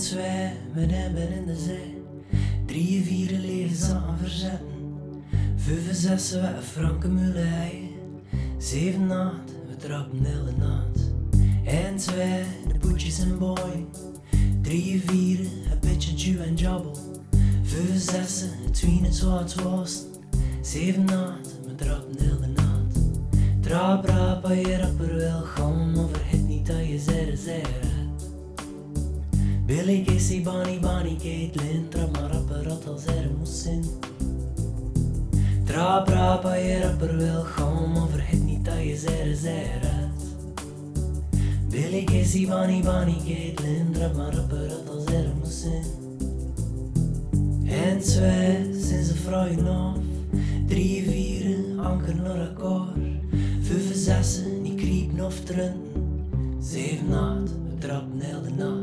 En zwemmen hebben in de zee. Drie, vier levens aan verzetten. Vijf, zes, we franken mulei. Zeven naad, we trappen de naad. En twee, de boetjes en boy. Drie, vier, een beetje ju en jabbel. Vijf, zes, twien, het zwart was. Zeven naad, we trappen de naad. Rap, je rapper wel gaan, maar vergeet niet dat je zere zere. Billy, Kissy, Bonnie, Bonnie, Caitlin, trap maar rapper, rat als er moest zijn. Trap, rap, je rapper wel gaan, maar vergeet niet dat je zere zere. Billy, Kissy, Bonnie, Bonnie, Caitlin, trap maar rapper, rat als er moest zijn. En twee, sinds een vrouw af. Drie, vier, anker naar akkoord. Vijf, zes, die kriepen of trunten. Zeven, naad, we trappen heel de naad.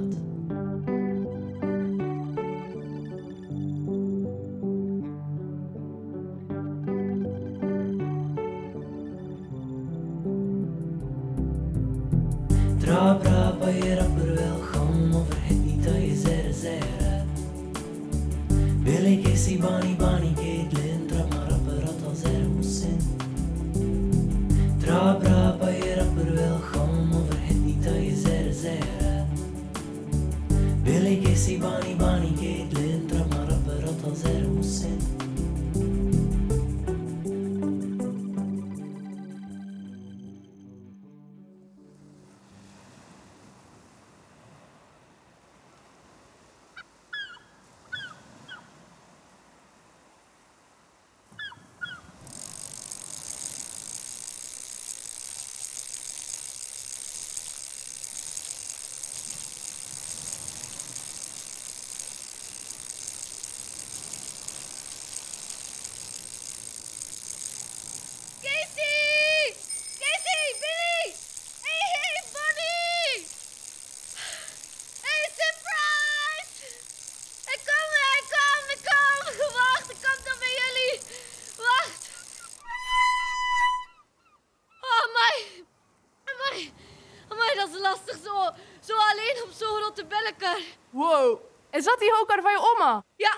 Wow, is dat die hokar van je oma? Ja,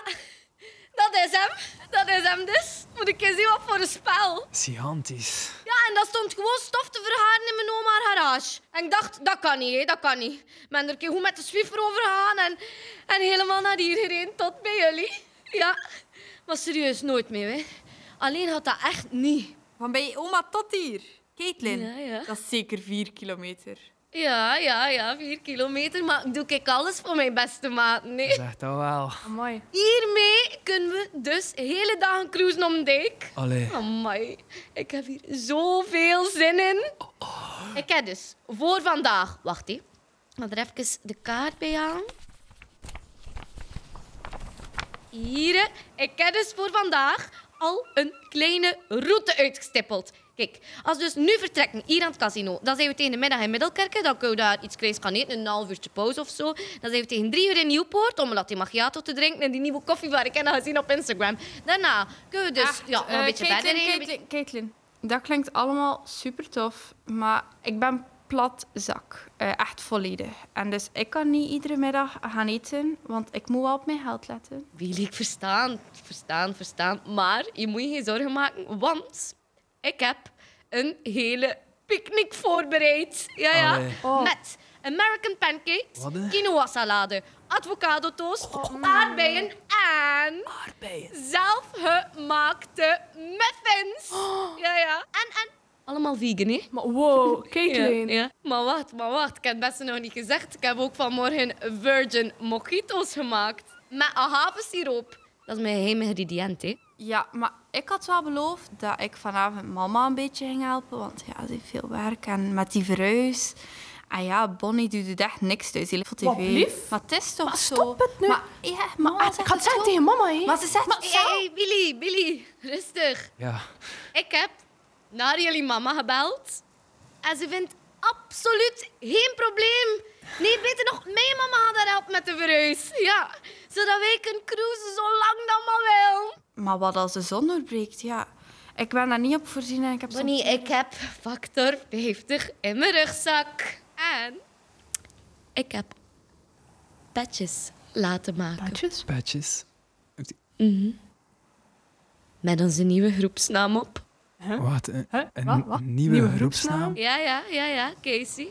dat is hem. Dat is hem dus. Moet ik eens zien wat voor een spel. Gigantisch. Ja, en dat stond gewoon stof te vergaren in mijn oma garage. En ik dacht, dat kan niet, hè, dat kan niet. Ik ben er een keer goed met de Swiffer overgegaan en, en helemaal naar hier gereden, tot bij jullie. Ja, maar serieus, nooit meer, hè. Alleen had dat echt niet. Van bij je oma tot hier. Caitlin, Ja, ja. dat is zeker vier kilometer. Ja, ja, ja, vier kilometer, maar ik doe ik alles voor mijn beste maat, nee. Zeg dat wel. Amai. Hiermee kunnen we dus hele dagen cruisen om dijk. Allee. Amai, ik heb hier zoveel zin in. Ik heb dus voor vandaag... Wacht, hè. Ik ga er even de kaart bij halen. Hier, ik heb dus voor vandaag al een kleine route uitgestippeld. Kijk, als we dus nu vertrekken hier aan het casino, dan zijn we tegen de middag in Middelkerken. Dan kunnen we daar iets kleins gaan eten, een half uurtje pauze of zo. Dan zijn we tegen drie uur in Nieuwpoort om een latte macchiato te drinken en die nieuwe koffiebar ik heb gezien op Instagram. Daarna kunnen we dus Echt, ja, nog eh, een beetje Caitlin, verder. Caitlin, Caitlin, dat klinkt allemaal super tof, maar ik ben plat zak. Eh, echt volledig. En dus ik kan niet iedere middag gaan eten, want ik moet wel op mijn geld letten. Willy, ik verstaan, verstaan, verstaan. Maar je moet je geen zorgen maken, want ik heb een hele picknick voorbereid. Ja, ja. Allee. Oh. Met American pancakes, Wat, hè? quinoa salade, avocado toast, aardbeien en Aardbeien. zelfgemaakte muffins. Ja, ja. En, en allemaal vegan, hè? Maar wow, Caitlin. Ja, ja. Maar wacht, maar wacht. Ik heb het best nog niet gezegd. Ik heb ook vanmorgen virgin mojito's gemaakt. Met agavesiroop. Dat is mijn geheime ingrediënt, hè. Ja, maar ik had wel beloofd dat ik vanavond mama een beetje ging helpen. Want ja, ze heeft veel werk. En met die verhuis. En ja, Bonnie doet echt niks thuis. Die ligt voor tv. Maar het is toch Maar zo. stop het nu. Maar, ja, mama Ah, ik ga het zeggen zo. tegen mama, hè. Maar ze zegt hey, Billy, Billy. Rustig. Ja. Ik heb naar jullie mama gebeld. En ze vindt absoluut geen probleem. Nee, beter nog, mijn mama gaat haar helpen met de verhuis. Ja, zodat wij kunnen cruisen zolang dat maar wil. Maar wat als de zon doorbreekt? Ja, ik ben daar niet op voorzien en ik heb... soms- Bonnie, ik heb factor 50 in mijn rugzak. En ik heb petjes laten maken. Patjes? Patches. Met onze nieuwe groepsnaam op. Wat? Een, Huh? een Wat? Wat? nieuwe, Nieuwe groepsnaam? Ja, ja, ja, ja, Casey.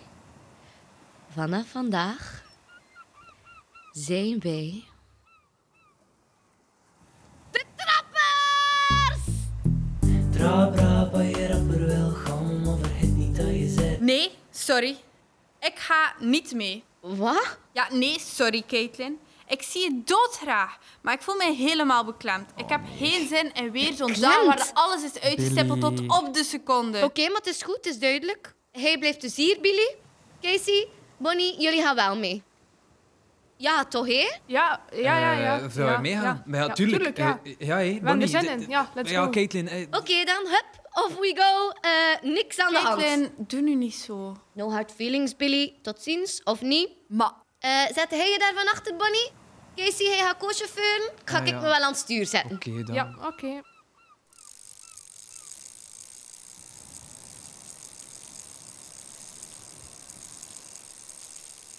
Vanaf vandaag zijn wij... Rap, als je rapper wil gaan, maar vergeet niet dat je zit. Nee, sorry. Ik ga niet mee. Wat? Ja, nee, sorry, Caitlin. Ik zie je doodgraag, maar ik voel me helemaal beklemd. Ik heb geen zin in weer zo'n dag waar alles is uitgestippeld tot op de seconde. Oké, maar het is goed, het is duidelijk. Hij blijft dus hier, Billy. Casey, Bonnie, jullie gaan wel mee. Ja, toch, hè? Ja, ja, ja. ja. Zou ja, meegaan? ja. Maar ja, Ja, tuurlijk. tuurlijk, ja. Eh, ja, hé, hebben Bonnie, er zin in. Ja, let's ja, go. Caitlin. eh, Oké dan, hup, off we go. Eh, niks aan de hand. Caitlin, doe nu niet zo. No hard feelings, Billy. Tot ziens, of niet? Maar Eh, zet hij je daar van achter, Bonnie? Casey, hij gaat co-chauffeuren. Ga Ah, ik ja. me wel aan het stuur zetten. Oké, dan. ja, oké.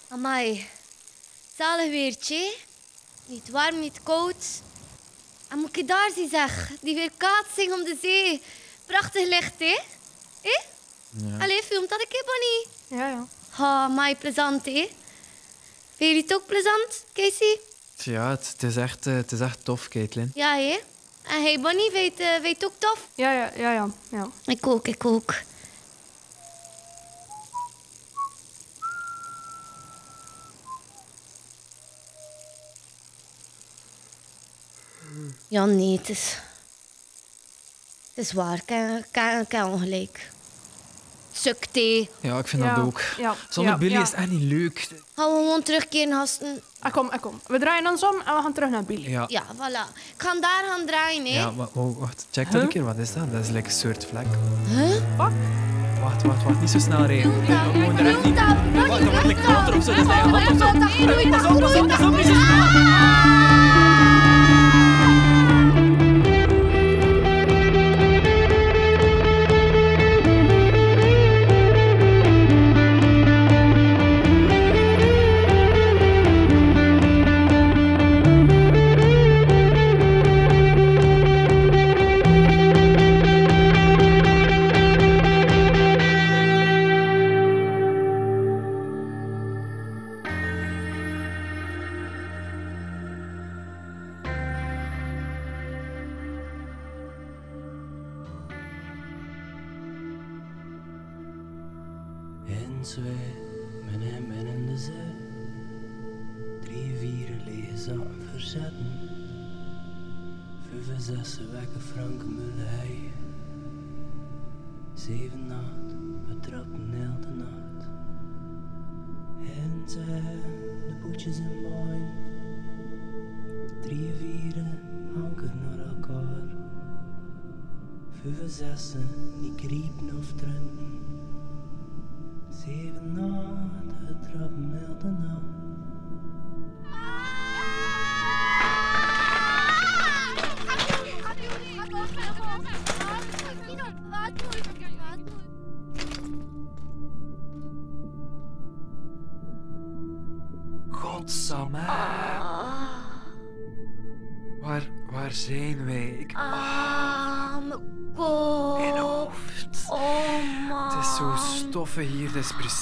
Amai. Zalig weertje. Niet warm, niet koud. En moet je daar zien, zeg. Die weerkaatsing om de zee. Prachtig licht, hè? Hé? Ja. Allee, filmt dat een keer, Bonnie. Ja, ja. Ha, amai, plezant, hè? Vind je het ook plezant, Casey? Ja, het, het is echt, eh, het is echt tof, Caitlin. Ja, hè? En hey, Bonnie, weet je weet het ook tof? Ja, ja, ja, ja. ja. Ik ook, ik ook. Ja, nee, het is... Het is waar, ik heb- ik heb- ik heb ongelijk. Suk thee. Ja, ik vind Ja, dat ook. ja, Zonder ja, Billy ja. is het echt niet leuk. Gaan we gewoon terugkeren, gasten? Ah, kom, ah, kom. We draaien ons om en we gaan terug naar Billy. Ja. Ja, voilà. Ik ga daar gaan draaien, hè? Ja, wa- wacht. Check dat een keer. Wat is dat? Dat is like een soort vlek. Huh? Wat? Wacht, wacht, wacht. Niet zo snel rijden. Dat, We moeten er echt niet... dat, Wacht, dan doe word ik dat. kwaad erop. Zo, dat is mijn hand of zo. Doe dat, doe dat, Pas op, pas op, doe pas op, dat. niet zo snel. Kriepen of trenden. Zeven nachten trappen heel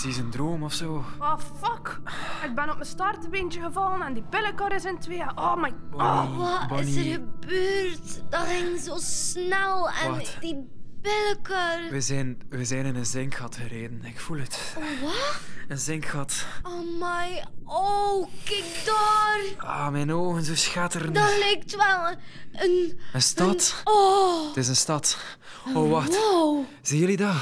precies een droom of zo. Oh, fuck. Ik ben op mijn startbeentje gevallen en die pillenkar is in twee. Oh my... Bonnie, Wat is er gebeurd? Dat ging zo snel. En Wat? die billekar. we zijn, we zijn in een zinkgat gereden. Ik voel het. Wat? Een zinkgat. Oh my. Oh, kijk daar. Ah, mijn ogen zo schatteren. Dat lijkt wel een... Een stad. Oh. Het is een stad. Oh, wacht. Wow. Zien jullie dat?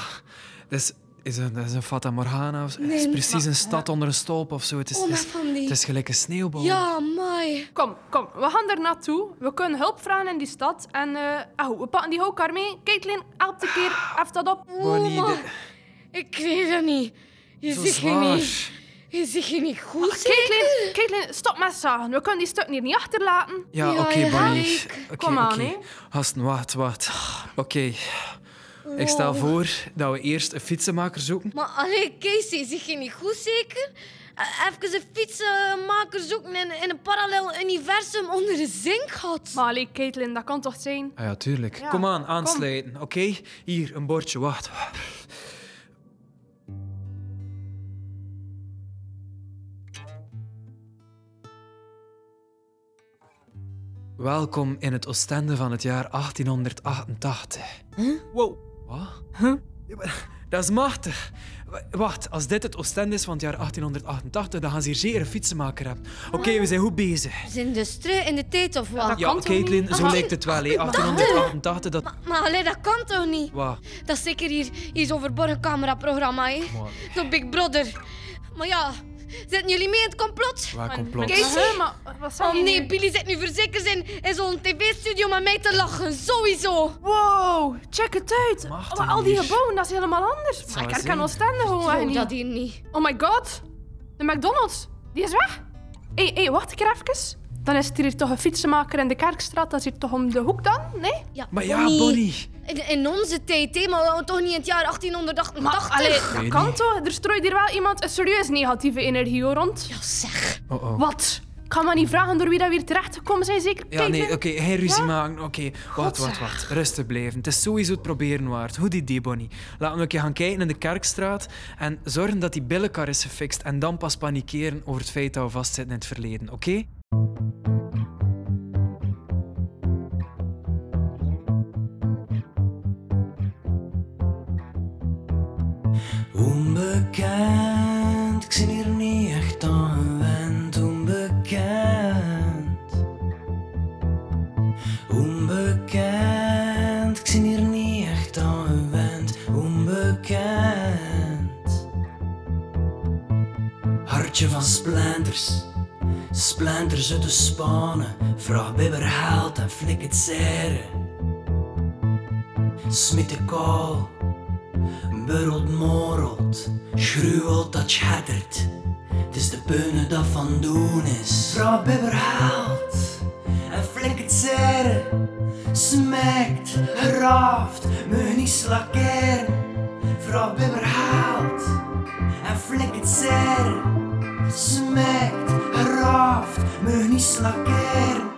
Dat is, is, een, dat is een Fata Morgana. Of, het is precies maar- een stad onder een stolp of zo. Het is, Oh, is, die- het is gelijk een sneeuwbal. Ja, my. Kom, kom. We gaan er naartoe. We kunnen hulp vragen in die stad. En eh oh, we pakken die houkar mee. Caitlin, help de keer. Heft dat op. Bonnie, Oh, Ik kreeg dat niet. Je zo zegt je niet. Je zegt je niet goed, Caitlin, Caitlin, stop met zagen. We kunnen die stukken hier niet achterlaten. Ja, Ja, oké, Bonnie. Kom aan, oké. hè. Gasten, wacht, wacht. Oké. Ik stel voor dat we eerst een fietsenmaker zoeken. Maar alleen Casey, zeg je niet goed zeker? eh, even een fietsenmaker zoeken in, in een parallel universum onder de zinkgat. Maar allee, Caitlin, dat kan toch zijn? Ah ja, tuurlijk. Ja, kom aan, aansluiten. Oké? Hier, een bordje. Wacht. Welkom in het Oostende van het jaar 1888. Wow. Wat? Maar Dat is machtig. Wacht, als dit het Oostende is van het jaar 1888, dan gaan ze hier zeker een fietsenmaker hebben. Oké, we zijn goed bezig. We zijn dus terug in de tijd of wat? dat Ja, kan Caitlin, niet? zo Maar- lijkt het wel. hè. 1888, dat... Maar allee, dat kan toch niet? Wat? Dat is zeker hier, hier zo'n verborgen cameraprogramma, hè? Big Brother. Maar ja, zitten jullie mee in het complot? Waar complot? Casey? Maar wat zeg Oh nee, nu? Billy zit nu verzekerd in, in zo'n tv-studio met mij te lachen. Sowieso. Wow, check het uit. Mag Maar al die gebouwen, dat is helemaal anders. Maar zou ik herken Oostende gewoon niet. dat hier niet. Oh my god. De McDonald's, die is weg. Hé, hey, hey, wacht ik er even. Dan is er hier toch een fietsenmaker in de Kerkstraat. Dat is hier toch om de hoek dan? Nee? Ja, Maar ja, Bonnie. In, in onze tijd, maar toch niet in het jaar 1888. Maar allee, dat Weet kan toch? Er strooit hier wel iemand een serieus negatieve energie rond. Ja, zeg. Oh, oh. Wat? Ik kan me niet vragen door wie dat weer terechtgekomen zijn, zeker? Ja, nee, oké, geen ruzie Ja? maken. Oké, wacht, wacht, wacht. Rustig blijven. Het is sowieso het proberen waard. Goed idee, Bonnie. Laten we een keer gaan kijken in de Kerkstraat en zorgen dat die billenkar is gefixt en dan pas panikeren over het feit dat we vastzitten in het verleden, oké? Onbekend, ik zit hier niet echt aan gewend. Onbekend. Onbekend, ik zit hier niet echt aan gewend. Onbekend. Hartje van splinters, splinters uit de spanen. Vraag bibber haalt en flik het zere. Smit de kool. Burrelt, morrelt, schruwelt dat schettert. Het is de peunen dat van doen is. Vrouw Bibber haalt en flink het zere. Smekt, raaft, me niet slakeren. Vrouw Bibber haalt en flink het zere. Smekt, me niet slakeren.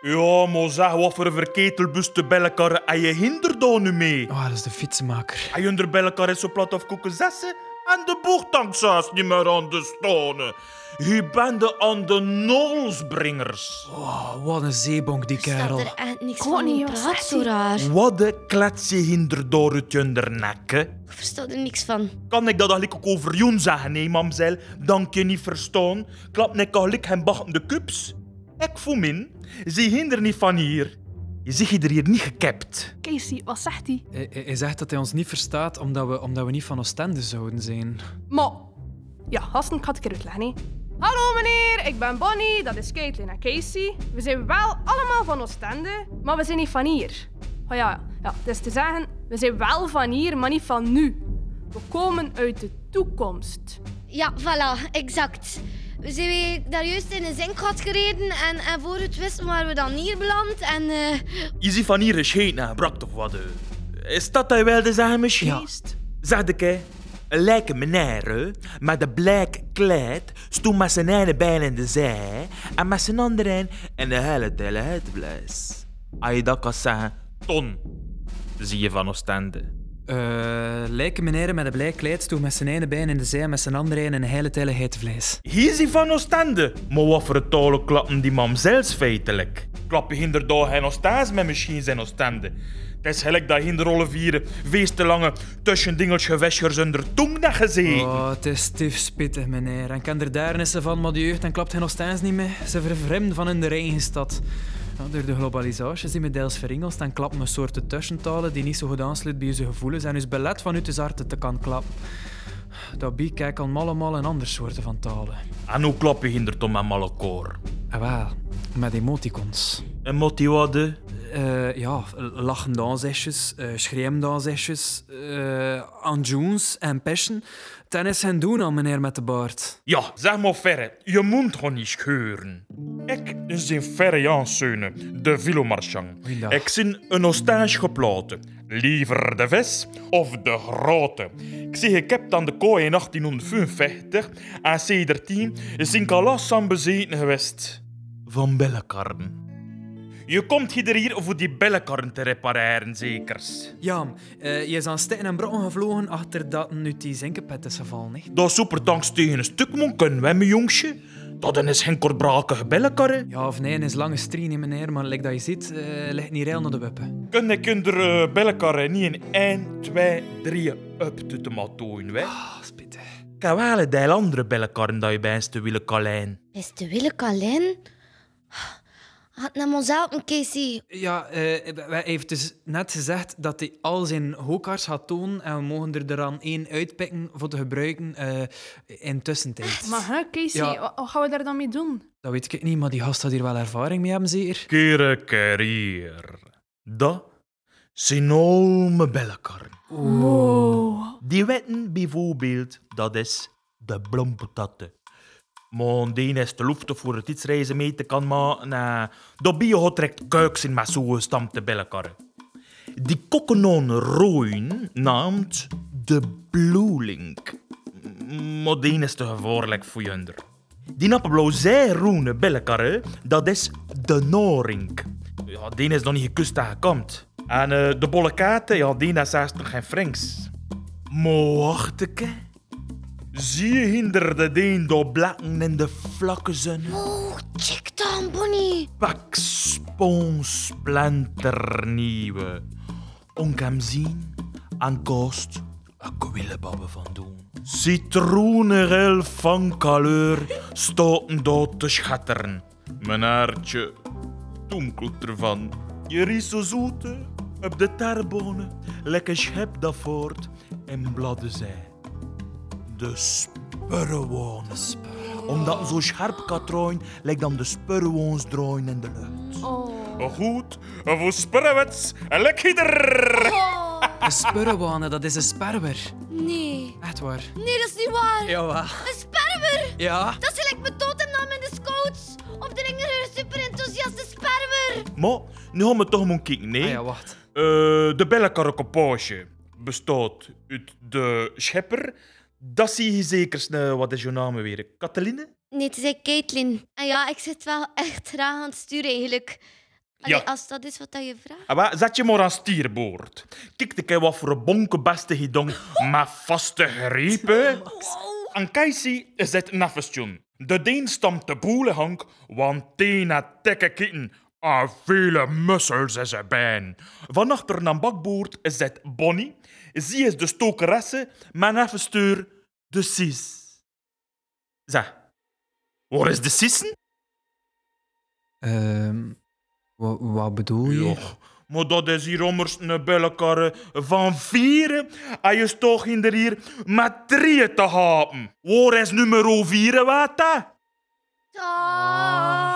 Ja, maar zeg, wat voor een verketelbus te bellenkarren en je hindert daar nu mee? Oh, dat is de fietsenmaker. En je onder bellenkar is zo plat of koeken zessen en de boegtanksaas niet meer aan de stonen. Je bent de aan de nolsbringers. Oh, wat een zeebonk, die kerel. er echt niks van. niet, praat zo raar. Wat de klets je hinder door het nek, hè? Ik versta er niks van. Kan ik dat eigenlijk ook over Joen zeggen, nee, mamzel? Dank je niet verstaan. Klap ik eigenlijk hem bachtende kups. Ik voel min, zie hinder niet van hier. Je ziet je er hier niet gekapt. Casey, wat zegt hij? Hij, hij- hij zegt dat hij ons niet verstaat omdat we, omdat we niet van Oostende zouden zijn. Maar, ja, gasten, ik ga het een keer uitleggen. hè. Hallo meneer, ik ben Bonnie, dat is Caitlin en Casey. We zijn wel allemaal van Oostende, maar we zijn niet van hier. Oh ja, ja, dus te zeggen, we zijn wel van hier, maar niet van nu. We komen uit de toekomst. Ja, voilà, exact. We zijn weer daar juist in een zinkgat gereden en, en voor het wisten waren we dan hier beland en... eh, Je ziet van hier een scheet naar brak toch wat? eh. Is dat hij wilde zeggen, misschien? Ja. Zeg ik, hè? Een lijke meneer, met een blijk kleed, stond met zijn ene been in de zij en met zijn andere in de hele tele uitblijs. Als je dat kan zeggen, ton, zie je van Oostende. Eh lijken meneer met een blij kleed stond met zijn ene been in de zij en met zijn andere in een hele telle heidevlees. Hier is hij van Oostende. Maar wat voor talen klappen die mam zelfs feitelijk? Klap je hinder daar geen met misschien zijn Oostende? Het is gelijk dat hinder alle vieren wees te lange tussen dingeltje wäschers onder tong dat gezien. Oh, het is stief spittig, meneer. En kan er daarnissen van, maar jeugd en klapt hen nog steeds niet mee. Ze vervreemden van in de eigen stad. Door de globalisatie zijn we deels verringeld en klappen een soort tussentalen die niet zo goed aansluit bij je gevoelens en dus belet van uit de zarten te kan klappen. Daarbij kijk al allemaal een ander soorten van talen. En hoe klap je hinder toch met malle koor? En wel, met emoticons. En eh, ja, lachen dansesjes, uh, schreeuwen dansesjes, uh, anjoens en peschen. Tennis en doen aan meneer met de baard. Ja, zeg maar verre, je moet gewoon niet scheuren. Ik zijn verre Jansseunen, de Vilomarchang. Goeiedag. Ik zin een ostage geplaten. Liever de vis of de grote. Ik zeg, ik heb dan de kooi in 1855 en sedertien is ik al last aan bezeten geweest. Van bellenkarren. Je komt hier voor die bellenkarren te repareren, zekers. Ja, eh, je is aan stikken en brokken gevlogen achter dat nu die zinkenpet is gevallen. Hè? Dat is super dankzij tegen een stuk moet kunnen, hè, mijn jongetje. Dat is geen kortbrakige bellenkarren. Ja, of nee, is lange strie niet meneer, maar like dat je ziet, eh, ligt niet reil naar de wippen. Kun ik er uh, bellenkarren niet in 1, 2, 3 up te te matoen, hè? Ah, spittig. Ik heb wel een deel andere bellenkarren dat je bijst te willen kalijn. Is de Wille Kalin? Had naar ons helpen, Casey. Ja, eh, hij heeft dus net gezegd dat hij al zijn hookars gaat tonen en we mogen er dan één uitpikken voor te gebruiken eh, in tussentijd. Maar hè, Casey, Ja. wat, gaan we daar dan mee doen? Dat weet ik niet, maar die gast had hier wel ervaring mee hebben, zeker? Kere kerier. Dat zijn al mijn bellenkarren. Oh. Die wetten bijvoorbeeld, dat is de blompetatte. Maar die is te luften voor het iets reizen mee te kan maken. Nee, dat bio had direct kuiks in met zo'n gestampte bellenkarren. Die kokkenon rooien naamt de bloelink. Die is te gevaarlijk voor junder. Die appelblauw zijroene bellenkarren, dat is de norink. Ja, die is nog niet gekust en gekamd. En eh, de bolle katen, ja, die is nog geen Franks. Ik, Zie je hinderde deen door blakken in de vlakke zon? Oh, check dan, Bonnie. Pak spons splinternieuwe. Onk hem zien en kost een kwillebabbe van doen. Citroenengel van kleur stoten door te schatteren. Mijn haartje tonkelt ervan. Je ries zo zoete op de tarbonen, lekker schep dat voort en bladden zij. De spurrewonen. Omdat het zo scherp kan draaien, lijkt dan de spurrewoons draaien in de lucht. Oh. Goed, voor spurrewets, lekker! Een spurrewane, dat is een sperwer. Nee. Echt waar. Nee, dat is niet waar. Jawel. Een sperwer. Ja? Dat is gelijk mijn totemnaam in de scouts. Of de ringere super enthousiaste sperwer. Maar nu gaan we toch maar kijken, nee? Ah ja, wacht. Eh, de bellenkarrekoppage bestaat uit de schepper. Dat zie je zeker. Wat is jouw naam weer? Kateline? Nee, het is Caitlin. En ja, ik zit wel echt graag aan het sturen eigenlijk. Allee, Ja. Als dat is wat dat je vraagt. Ah, wel, Zet je maar aan stierboord. Kijk een wat voor een bonke beste gedong met vaste grepen. En Casey zit neffestjoen. De deen stamt de boele hank, want tena tekke kitten en vele mussels in zijn been. Van achter een bakboord zit Bonnie. Zij is de stokeresse, mijn neffestuur de sis. Zeg, waar is de sissen? Ehm, wa- wat bedoel je? Ja, maar dat is hier ommers een bellenkarre van vieren. En je toch in er hier met drieën te hapen. Waar is nummer vier, wat dat? Ah,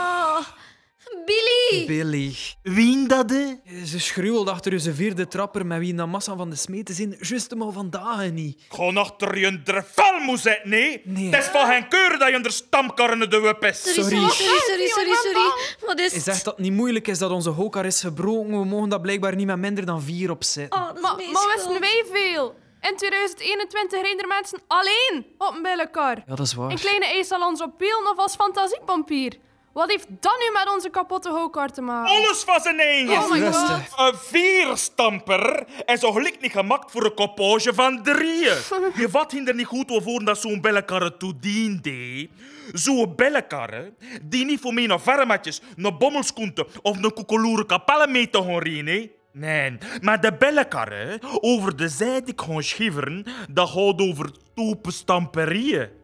Billy. Billy. Wie dat de? Ze schreeuwde achter zijn vierde trapper met wie dat massa van de smeten zijn. Juist maar vandaag niet. Gewoon achter je drefel moet zitten, nee? Nee. Het is van geen keur dat je er stamkarren de wep is. Sorry, Sorry. sorry, sorry, sorry, sorry. sorry. Wat is Hij zegt dat het niet moeilijk is dat onze hokar is gebroken. We mogen dat blijkbaar niet met minder dan vier opzetten. Oh, dat is Maar, maar wisten wij veel? In 2021 rijden er mensen alleen op een billenkar. Ja, dat is waar. Een kleine ijsalons op wielen of als fantasiepampier. Wat heeft dat nu met onze kapotte hokar te maken? Alles zijn eigen. Oh my god. Een vierstamper is zo gelijk niet gemaakt voor een koppage van drieën. Je vat er niet goed over dat zo'n bellenkarre toe diende. Zo'n bellenkarre die niet voor mij naar vermatjes, naar bommelskoenten of naar koekeloeren kapellen mee te gaan rijden. Nee, maar de bellenkarre over de zijde gaan schiveren, dat gaat over toepenstamperieën.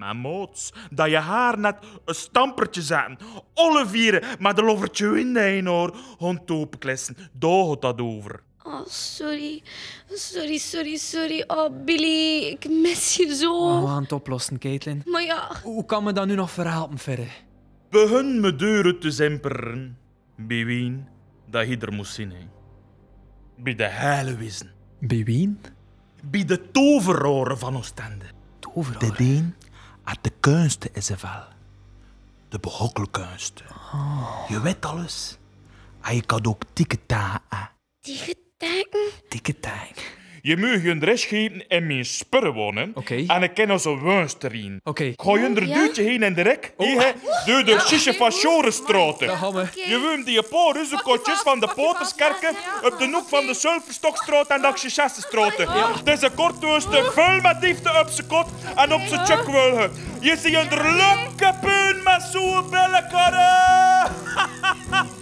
Maar moots, dat je haar net een stampertje zetten. Alle vieren met een lovertje in de een hoor. Gaan topenklessen. Daar gaat dat over. Oh, sorry. Sorry, sorry, sorry. Oh, Billy, ik mis je zo. We gaan het oplossen, Caitlin. Maar ja, Hoe kan me dat nu nog verhelpen verder? Begin me deuren te zemperen. Bij wien? dat je er moest zien. Hè. Bij de heile wissen. Bij wien? Bij de toveroren van Oostende. Overal. De een had de kunsten in zijn vel. De behokkelkunsten. Je weet alles. En je kan ook tikken tang. Je moet je een rest geven in mijn spurren wonen. Oké. En ik ken onze woonst erin. Oké, Ik ga je er ja? duwtje heen en de rek. Hier, door de Sisje van we. Je woont die paar ruzekotjes van de Poterskerken op de hoek van de Sulverstokstraat en de Aksjesessenstraten. Het is een kortoosten vol met diefte op zijn kot en op zijn chuckwulgen. Je ziet een leuke puin met zo'n bellenkarren.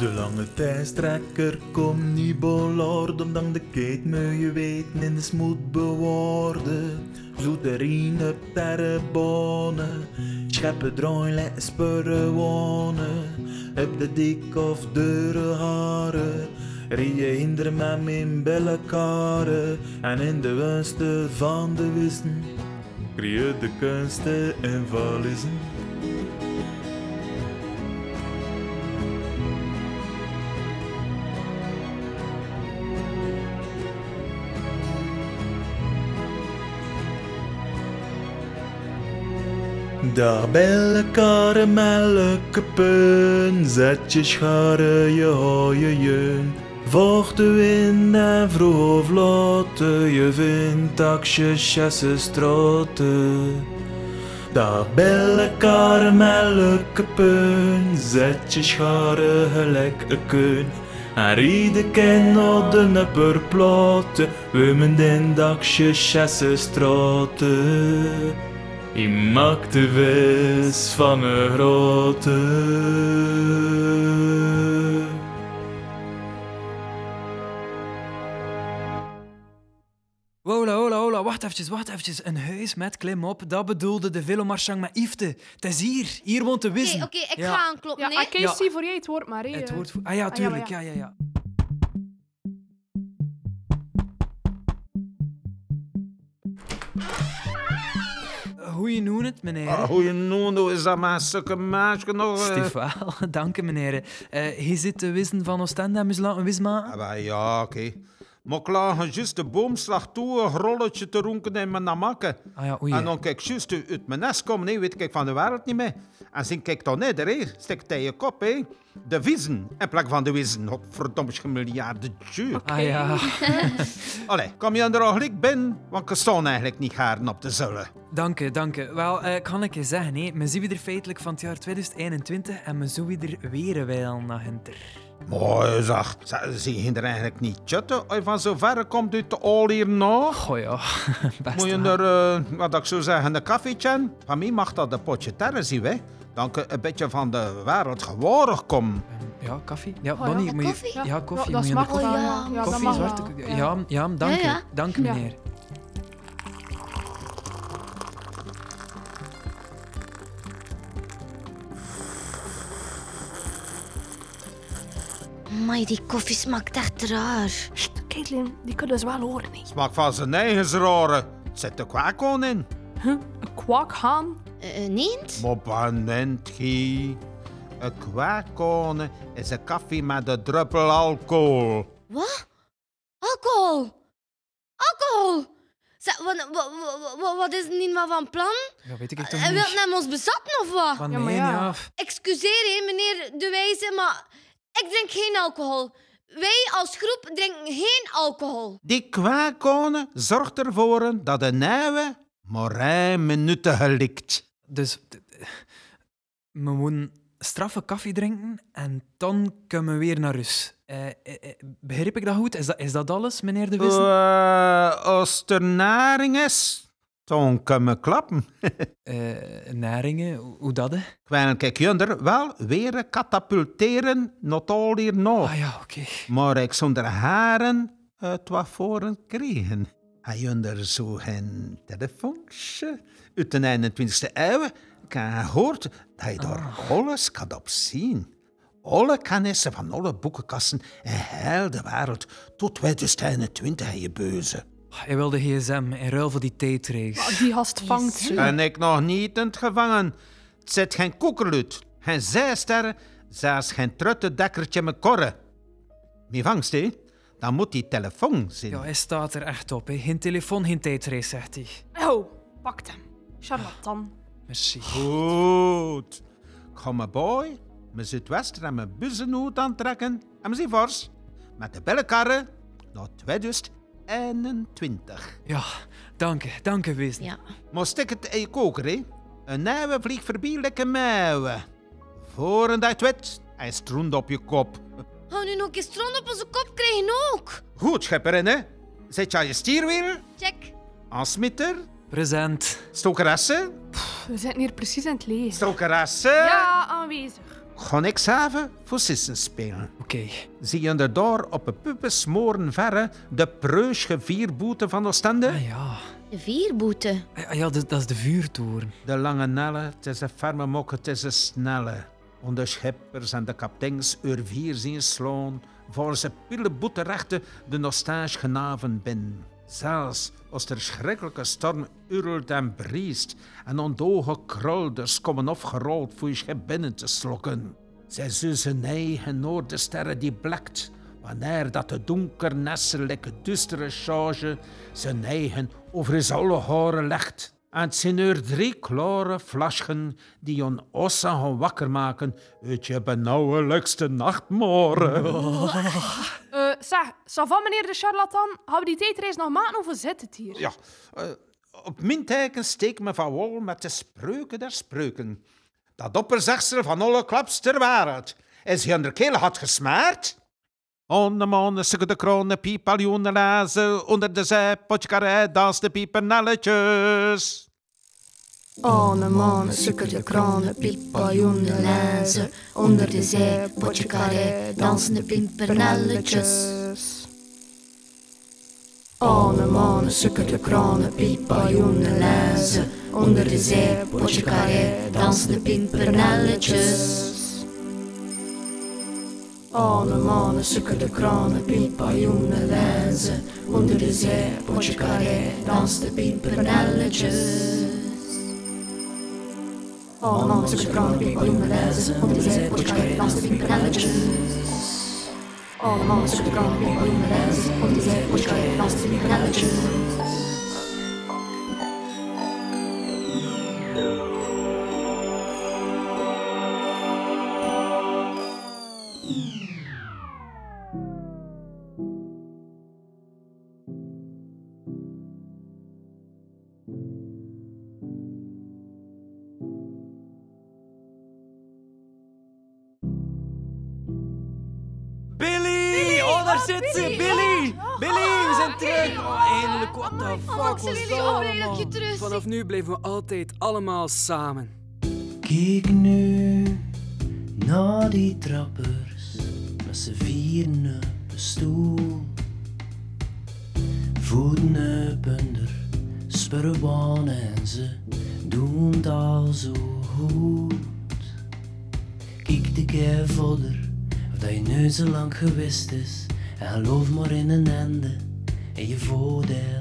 De lange tijdstrekker komt niet bolord, omdat de keet je weten in de smoed bewaarden. Zoeterien op terrebonen, scheppen draaien, letten wonen. Op de dik of dure haren, rie je hinder met mijn bellenkaren. En in de winsten van de wissen, creëer de kunsten en valissen. Daar bellen karamelke pun, zet je scharen, je hooie jeun. Vocht de wind en vroeg of je vindt taksje, chasse straten. Daar bellen karamelke pun, zet je scharen gelijk een keun. En rieden ken op de nepperplaten, we men den chasse straten. Je maakt de vis van een grote. Hola, hola, hola, wacht eventjes, wacht eventjes. Een huis met klim op, dat bedoelde de Velomarchang met Ifte. Het is hier, hier woont de Oké, wissen. oké, ik Ja. ga aankloppen. Ja, nee? ah, Casey, voor jij het woord maar. hè. Het woord voor... Ah ja, tuurlijk, ja. ja, ja, Hoe je noemt het, meneer? Ah, Hoe je noemde, is dat maar stukke meisje nog? eh? Stefan, dank u, meneer. Je zit te wissen van Oostende en moet laten wisma. Ah, ja, oké. Maar ik lag juist de boomslag toe, een rolletje te ronken in mijn namakken. Ah ja, oei. En dan kijk ik juist uit mijn nest komen, nee, weet ik van de wereld niet meer. En zie kijk dan neder, hè. hij je kop, hè. De vissen, in plek van de wissen. Godverdomme, miljarden tje. Ah ja, Allee, kom je er al gelijk binnen, want ik sta eigenlijk niet garen op de zullen. dank u, dank u. Wel, eh, kan ik je zeggen, hè, me zien we er feitelijk van het jaar 2021 en me zien we er weer wel naar hinter. Mooi zeg, Ze- zie je er eigenlijk niet je van zo ver komt uit de al hier nog? Goh ja, best Moet je er, eh, wat ik zou zeggen, een koffietje? Van mij mag dat een potje terre zien, hè? Dan kun je een beetje van de wereld geworden komen. Ja, koffie. Ja, ja. Bonnie, Een moet je... koffie? Ja, koffie. Ja, dat moet je. Oh, ja. ja, Ja, Koffie, mag zwarte koffie. Ja, ja, dank Ja, ja. u. Dank u, Ja. meneer. Maar die koffie smaakt echt raar. Sst, Caitlin, die kunnen ze wel horen. hè. Smaak van zijn eigen zraren. Zet de kwaakon in. Huh? Een kwakhaan? Eh, eh, niet? Moppanent, Guy. Een kwaakon is een koffie met een druppel alcohol. Wat? Alcohol! Alcohol! Zeg, wat, wat, wat, wat is niet wat van plan? Ja, weet ik echt toch Hij niet. wil hem ons bezatten of wat? Van Ja, maar nee, ja. ja. Excuseer, hè, meneer De Wijze, maar ik drink geen alcohol. Wij als groep drinken geen alcohol. Die kwaakon zorgt ervoor dat de nieuwe maar minuten gelikt. Dus we moeten straffe koffie drinken en dan kunnen we weer naar rust. Eh, eh, eh, begrijp ik dat goed? Is dat, is dat alles, meneer De Wissen? Uh, als er naring is, kan me klappen. Eh, naringen, hoe- dat? Kwijl kijk junder wel weer katapulteren, not al hier nog. Ah ja, oké. Maar ik zonder haren uit wat voren kregen. Hij junder zo geen telefoontje uit de 21ste eeuw. Ik heb gehoord dat je daar alles kan op zien. Alle kennissen van alle boekenkassen in heel de wereld tot 2021 heb je beuze. Hij wilde gsm in ruil voor die tijdreis. Ah, Die gast vangt ze. En ik nog niet in het gevangen. Het zit geen koekerlut. Geen zijster, zelfs geen trutte dekkertje met korren. Mijn vangst, hè? Dan moet die telefoon zijn. Ja, hij staat er echt op. Hè. Geen telefoon, geen tijdreis, zegt hij. Oh, pakt hem. Charlatan. Merci. Goed. Ik ga mijn boy, mijn zuidwester en mijn bussenhoed aantrekken en mijn vors met de bellenkarren naar 2021. Ja, dank u, dank u, wezen. Ja. Maar stik het in je koker, hè? Een nieuwe vliegt voorbij, lekker meeuwen. Voor een dat weet, hij op je kop. Gaan nu nog een stront op onze kop krijgen ook? Goed, schepperin, hè? Zet je aan je stierwiel? Check. Aansmitter? Present. Stokeressen? We zitten hier precies aan het lezen. Stokeressen? Ja, aanwezig. Ga ik even voor sissen spelen. Oké. Zie je er daar op een puppen smoren verre de preusche vierboete van Oostende? Ah ja. De vierboete. Ah, ja, dat, dat is de vuurtoren. De lange nelle, het is een ferme mok, het is een snelle. En de schippers en de kapteins ur vier zien slaan, voor ze pilleboete rechten de nostalge genaven bin. Zelfs als er schrikkelijke storm urelt en briest en ondoge krolders komen opgerold voor je schip binnen te slokken. Zij zussen eigen noordensterren die blekt, wanneer dat de donker nesselijke dustere charge zijn eigen over zijn alle haren legt. En het zijn er drie klare flasken die on ossen gaan wakker maken uit je benauwelijkste nachtmoren. Eh, zeg, ça va, meneer de charlatan? We die tijdreis nog maken of hoe zit het hier? Ja, eh, op mijn teken steek me van wal met de spreuken der spreuken. Dat opperzegsel van alle klaps ter wereld. Is hij onder keel had gesmaard? Onder mannen sukken de kronen, piepaljoenen lazen. Onder de zij, potje karij, dans de piepernelletjes. Anne, mannen, sukkerde kranen, piepaljoenen, lijzen. Onder de zee, potje carré, dansende pimpernelletjes. Anne, mannen, sukkerde kranen, piepaljoenen, lijzen. Onder de zee, potje carré, dansende pimpernelletjes. Anne, mannen, sukkerde kranen, piepaljoenen, lijzen. Onder de zee, potje carré, de dansen de pimpernelletjes. Allemaal zo'n kraan, piepaljoenen, lijzen, onder de zee, potje dansen de pimpernelletjes. Billy! Oh, daar zit ze! Billy! Billy, we zijn terug! Oh, eindelijk, what the fuck was dat oh, allemaal? Vanaf nu blijven we altijd allemaal samen. Kijk nu naar die trappers met z'n vieren op een stoel. Voeten op onder, spurren en ze doen het al zo goed. Kijk de keer verder, of dat je nu zo lang geweest is. En geloof maar in een einde, en je voordeel.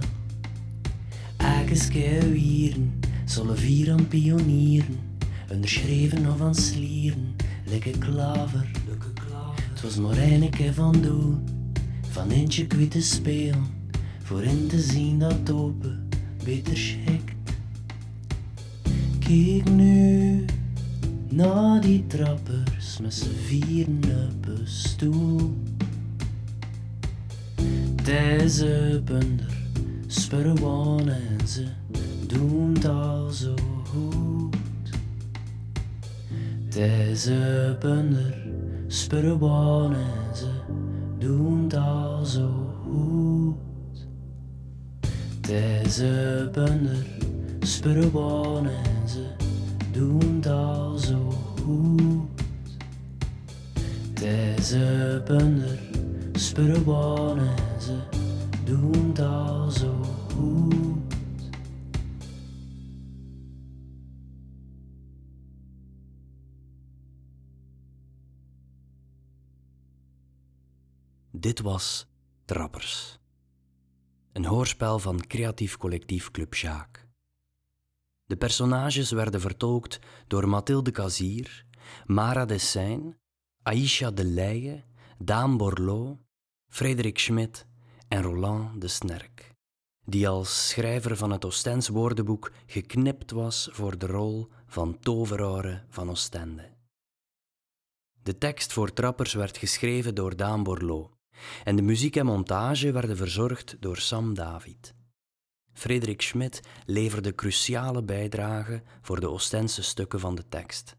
Elke keer wieren, zullen vier aan pionieren. Onderschreven of aan slieren, lekker klaver. Het was maar een keer van doen, van eentje kwijt te spelen. Voor in te zien dat open beter schikt. Kijk nu naar die trappers met z'n vieren op een stoel. Deze bunder ze doen het al zo goed. Deze bunder ze doen het al zo goed. Deze bunder spurren en ze doen het al zo goed. Deze bunder spurren en ze doen het zo goed. Dit was Trappers. Een hoorspel van creatief collectief Club Sjaak. De personages werden vertolkt door Mathilde Kazier, Mara Dessijn, Aisha de Leijen, Daan Borloo, Frederik Schmidt en Roland de Snerk, die als schrijver van het Oostens woordenboek geknipt was voor de rol van toverare van Oostende. De tekst voor Trappers werd geschreven door Daan Borloo en de muziek en montage werden verzorgd door Sam David. Frederik Schmidt leverde cruciale bijdragen voor de Oostense stukken van de tekst.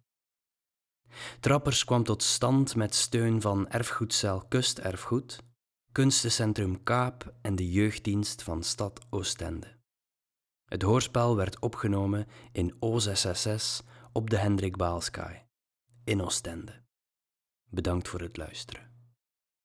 Trappers kwam tot stand met steun van Erfgoedcel Kusterfgoed, Kunstencentrum Kaap en de jeugddienst van Stad Oostende. Het hoorspel werd opgenomen in O666 op de Hendrik Baalskaai in Oostende. Bedankt voor het luisteren.